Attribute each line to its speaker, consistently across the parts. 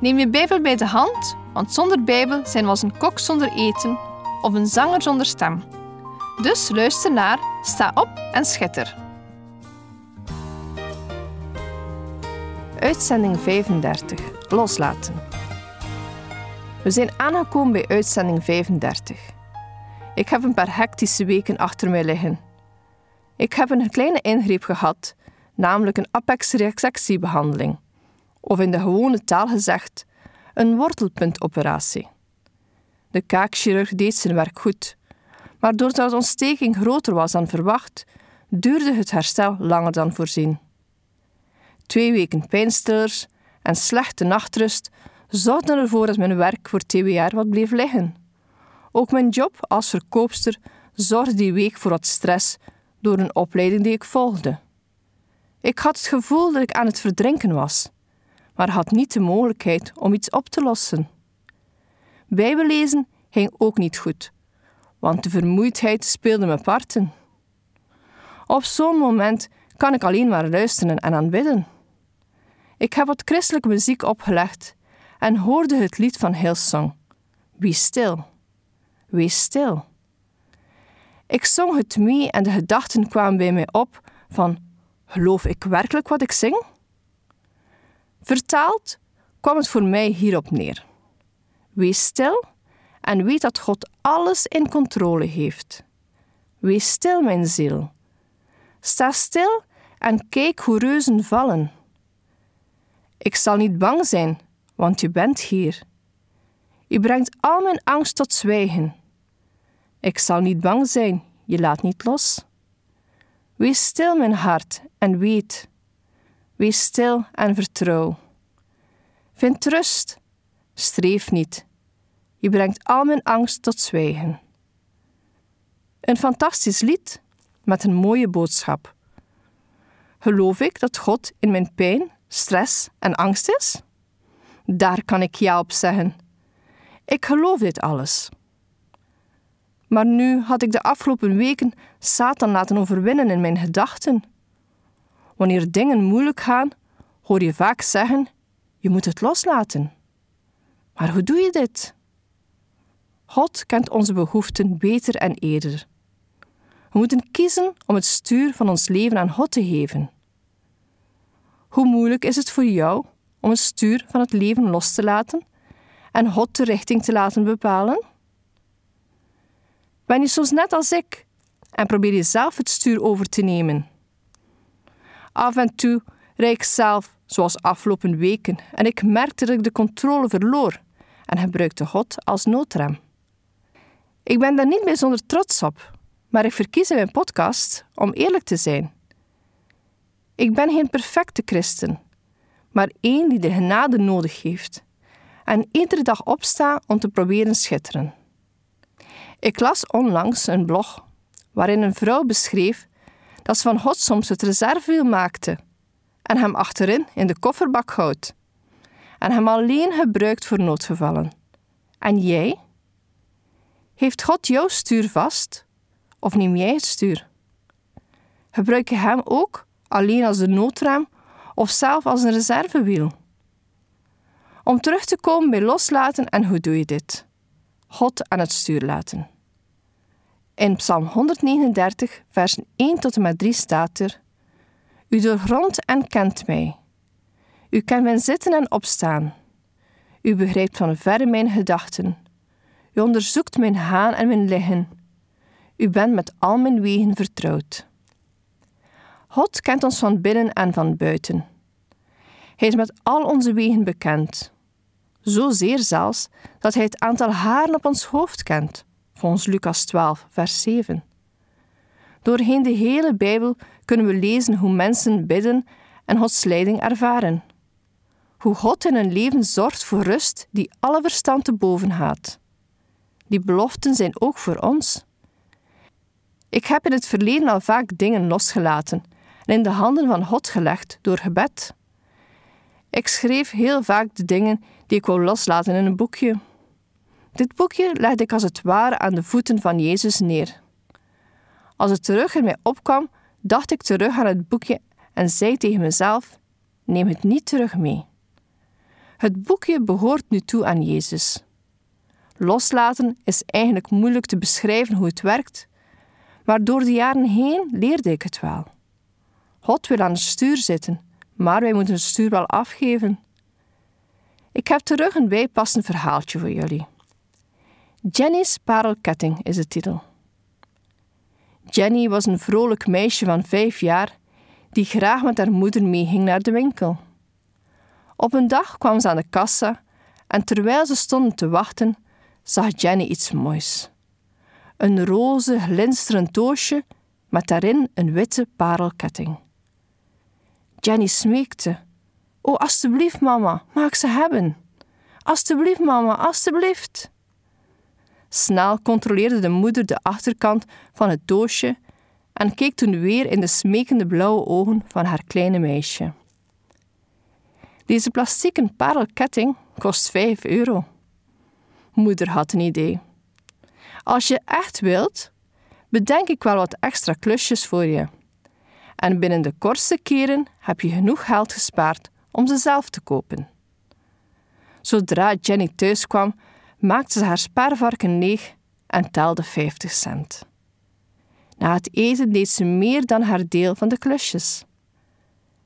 Speaker 1: Neem je Bijbel bij de hand, want zonder Bijbel zijn we als een kok zonder eten of een zanger zonder stem. Dus luister naar, sta op en schitter.
Speaker 2: Uitzending 35. Loslaten. We zijn aangekomen bij uitzending 35. Ik heb een paar hectische weken achter mij liggen. Ik heb een kleine ingreep gehad, namelijk een apex-resectiebehandeling, of in de gewone taal gezegd, een wortelpuntoperatie. De kaakchirurg deed zijn werk goed, maar doordat de ontsteking groter was dan verwacht, duurde het herstel langer dan voorzien. Twee weken pijnstillers en slechte nachtrust zorgden ervoor dat mijn werk voor TWR wat bleef liggen. Ook mijn job als verkoopster zorgde die week voor wat stress door een opleiding die ik volgde. Ik had het gevoel dat ik aan het verdrinken was, maar had niet de mogelijkheid om iets op te lossen. Bijbellezen ging ook niet goed, want de vermoeidheid speelde me parten. Op zo'n moment kan ik alleen maar luisteren en aanbidden. Ik heb wat christelijke muziek opgelegd en hoorde het lied van Hillsong. Wie stil, wees stil. Ik zong het mee en de gedachten kwamen bij mij op van geloof ik werkelijk wat ik zing? Vertaald kwam het voor mij hierop neer. Wees stil en weet dat God alles in controle heeft. Wees stil, mijn ziel. Sta stil en kijk hoe reuzen vallen. Ik zal niet bang zijn, want u bent hier. U brengt al mijn angst tot zwijgen. Ik zal niet bang zijn, je laat niet los. Wees stil, mijn hart, en weet. Wees stil en vertrouw. Vind rust, streef niet. Je brengt al mijn angst tot zwijgen. Een fantastisch lied met een mooie boodschap. Geloof ik dat God in mijn pijn, stress en angst is? Daar kan ik ja op zeggen. Ik geloof dit alles. Maar nu had ik de afgelopen weken Satan laten overwinnen in mijn gedachten. Wanneer dingen moeilijk gaan, hoor je vaak zeggen: je moet het loslaten. Maar hoe doe je dit? God kent onze behoeften beter en eerder. We moeten kiezen om het stuur van ons leven aan God te geven. Hoe moeilijk is het voor jou om het stuur van het leven los te laten en God de richting te laten bepalen? Ben je soms net als ik en probeer je zelf het stuur over te nemen? Af en toe rijd ik zelf, zoals afgelopen weken, en ik merkte dat ik de controle verloor en gebruikte God als noodrem. Ik ben daar niet bijzonder trots op, maar ik verkies in mijn podcast om eerlijk te zijn. Ik ben geen perfecte christen, maar één die de genade nodig heeft en iedere dag opsta om te proberen schitteren. Ik las onlangs een blog waarin een vrouw beschreef dat van God soms het reservewiel maakte en hem achterin in de kofferbak houdt en hem alleen gebruikt voor noodgevallen. En jij? Heeft God jouw stuur vast of neem jij het stuur? Gebruik je hem ook alleen als de noodrem of zelf als een reservewiel? Om terug te komen bij loslaten en hoe doe je dit? God aan het stuur laten. In Psalm 139, versen 1 tot en met 3 staat er: U doorgrondt en kent mij. U kent mijn zitten en opstaan. U begrijpt van verre mijn gedachten. U onderzoekt mijn haan en mijn liggen. U bent met al mijn wegen vertrouwd. God kent ons van binnen en van buiten. Hij is met al onze wegen bekend. Zozeer zelfs dat hij het aantal haren op ons hoofd kent, volgens Lucas 12, vers 7. Doorheen de hele Bijbel kunnen we lezen hoe mensen bidden en Gods leiding ervaren. hoe God in een leven zorgt voor rust die alle verstand te boven gaat. Die beloften zijn ook voor ons. Ik heb in het verleden al vaak dingen losgelaten en in de handen van God gelegd door gebed. Ik schreef heel vaak de dingen die ik wou loslaten in een boekje. Dit boekje legde ik als het ware aan de voeten van Jezus neer. Als het terug in mij opkwam, dacht ik terug aan het boekje en zei tegen mezelf: Neem het niet terug mee. Het boekje behoort nu toe aan Jezus. Loslaten is eigenlijk moeilijk te beschrijven hoe het werkt, maar door de jaren heen leerde ik het wel. God wil aan het stuur zitten, maar wij moeten het stuur wel afgeven. Ik heb terug een bijpassend verhaaltje voor jullie. Jenny's parelketting is de titel. Jenny was een vrolijk meisje van vijf jaar die graag met haar moeder meeging naar de winkel. Op een dag kwam ze aan de kassa en terwijl ze stonden te wachten, zag Jenny iets moois. Een roze, glinsterend doosje met daarin een witte parelketting. Jenny smeekte: O, alstublieft, mama, maak ze hebben. Alstublieft, mama, alstublieft. Snel controleerde de moeder de achterkant van het doosje en keek toen weer in de smekende blauwe ogen van haar kleine meisje. Deze plastieke parelketting kost 5 euro. Moeder had een idee. Als je echt wilt, bedenk ik wel wat extra klusjes voor je. En binnen de kortste keren heb je genoeg geld gespaard om ze zelf te kopen. Zodra Jenny thuis kwam, maakte ze haar spaarvarken leeg en telde 50 cent. Na het eten deed ze meer dan haar deel van de klusjes.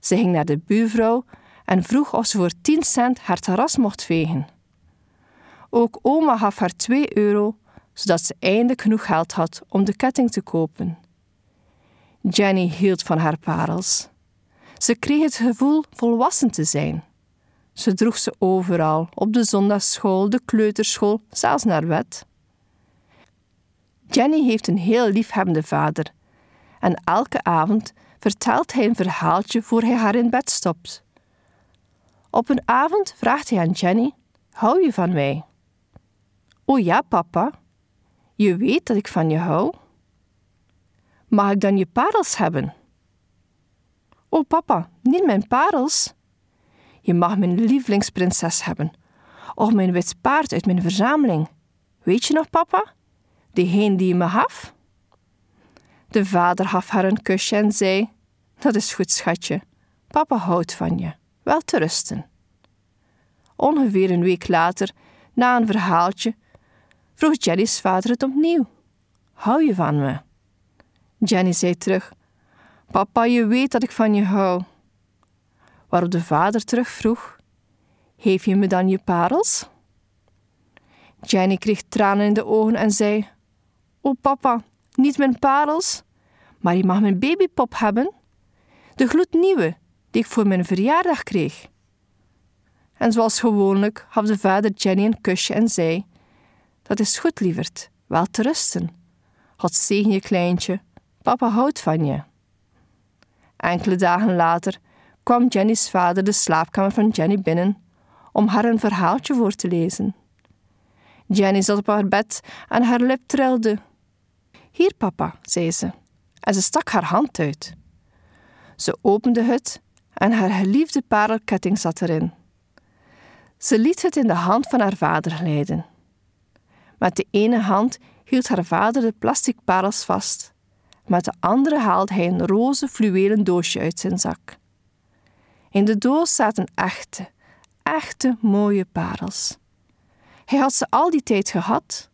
Speaker 2: Ze ging naar de buurvrouw en vroeg of ze voor 10 cent haar terras mocht vegen. Ook oma gaf haar 2 euro, zodat ze eindelijk genoeg geld had om de ketting te kopen. Jenny hield van haar parels. Ze kreeg het gevoel volwassen te zijn. Ze droeg ze overal, op de zondagsschool, de kleuterschool, zelfs naar bed. Jenny heeft een heel liefhebbende vader en elke avond vertelt hij een verhaaltje voor hij haar in bed stopt. Op een avond vraagt hij aan Jenny: Hou je van mij? O ja, papa. Je weet dat ik van je hou. Mag ik dan je parels hebben? O papa, niet mijn parels. Je mag mijn lievelingsprinses hebben, of mijn wit paard uit mijn verzameling. Weet je nog, papa? Degene die je me gaf? De vader gaf haar een kusje en zei: Dat is goed, schatje. Papa houdt van je. Wel te rusten. Ongeveer een week later, na een verhaaltje, vroeg Jenny's vader het opnieuw: Hou je van me? Jenny zei terug: Papa, je weet dat ik van je hou. Waarop de vader terugvroeg: Geef je me dan je parels? Jenny kreeg tranen in de ogen en zei: O papa, niet mijn parels, maar je mag mijn babypop hebben. De gloednieuwe, die ik voor mijn verjaardag kreeg. En zoals gewoonlijk gaf de vader Jenny een kusje en zei: Dat is goed, lieverd, wel te rusten. God zegen je kleintje, papa houdt van je. Enkele dagen later kwam Jenny's vader de slaapkamer van Jenny binnen om haar een verhaaltje voor te lezen. Jenny zat op haar bed en haar lip trilde. Hier, papa, zei ze, en ze stak haar hand uit. Ze opende het en haar geliefde parelketting zat erin. Ze liet het in de hand van haar vader glijden. Met de ene hand hield haar vader de plastic parels vast, met de andere haalde hij een roze fluwelen doosje uit zijn zak. In de doos zaten echte, echte mooie parels. Hij had ze al die tijd gehad.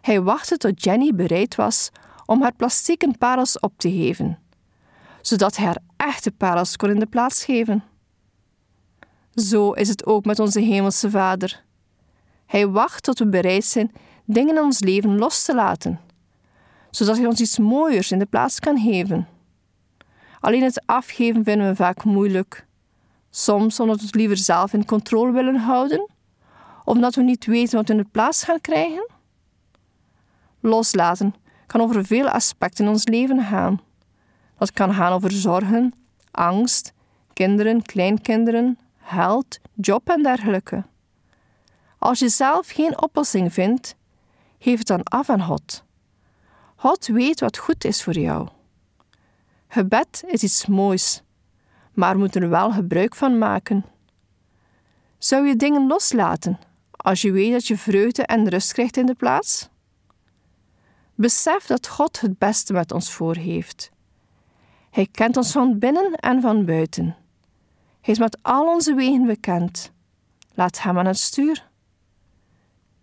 Speaker 2: Hij wachtte tot Jenny bereid was om haar plastieke parels op te geven, zodat hij haar echte parels kon in de plaats geven. Zo is het ook met onze Hemelse Vader. Hij wacht tot we bereid zijn dingen in ons leven los te laten, zodat Hij ons iets mooiers in de plaats kan geven. Alleen het afgeven vinden we vaak moeilijk. Soms omdat we het liever zelf in controle willen houden, of omdat we niet weten wat we in de plaats gaan krijgen. Loslaten kan over vele aspecten in ons leven gaan. Dat kan gaan over zorgen, angst, kinderen, kleinkinderen, geld, job en dergelijke. Als je zelf geen oplossing vindt, geef het dan af aan God. God weet wat goed is voor jou. Gebed is iets moois, maar moet er wel gebruik van maken. Zou je dingen loslaten als je weet dat je vreugde en rust krijgt in de plaats? Besef dat God het beste met ons voor heeft. Hij kent ons van binnen en van buiten. Hij is met al onze wegen bekend. Laat hem aan het stuur.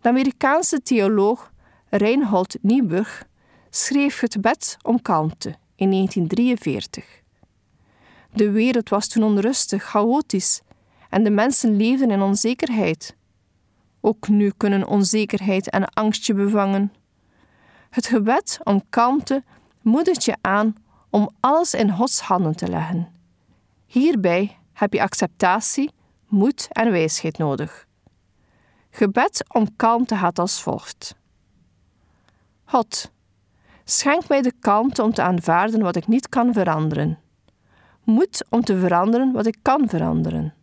Speaker 2: De Amerikaanse theoloog Reinhold Niebuhr schreef het bed om kalmte in 1943. De wereld was toen onrustig, chaotisch en de mensen leefden in onzekerheid. Ook nu kunnen onzekerheid en angst je bevangen. Het gebed om kalmte moedigt je aan om alles in Gods handen te leggen. Hierbij heb je acceptatie, moed en wijsheid nodig. Gebed om kalmte gaat als volgt. God, schenk mij de kalmte om te aanvaarden wat ik niet kan veranderen. Moed om te veranderen wat ik kan veranderen.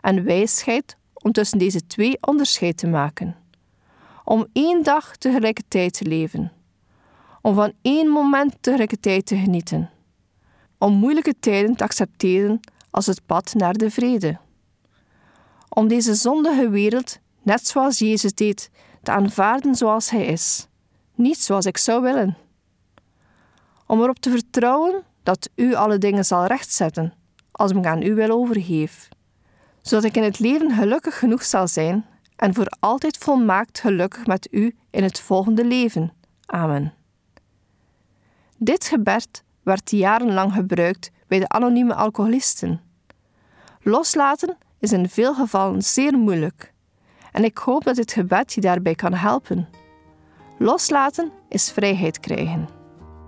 Speaker 2: En wijsheid om tussen deze twee onderscheid te maken. Om één dag tegelijkertijd te leven. Om van één moment tegelijkertijd te genieten. Om moeilijke tijden te accepteren als het pad naar de vrede. Om deze zondige wereld, net zoals Jezus deed, te aanvaarden zoals Hij is, niet zoals ik zou willen. Om erop te vertrouwen dat U alle dingen zal rechtzetten, als ik aan U wil overgeef, zodat ik in het leven gelukkig genoeg zal zijn en voor altijd volmaakt gelukkig met U in het volgende leven. Amen. Dit gebed werd jarenlang gebruikt bij de anonieme alcoholisten. Loslaten is in veel gevallen zeer moeilijk en ik hoop dat dit gebed je daarbij kan helpen. Loslaten is vrijheid krijgen.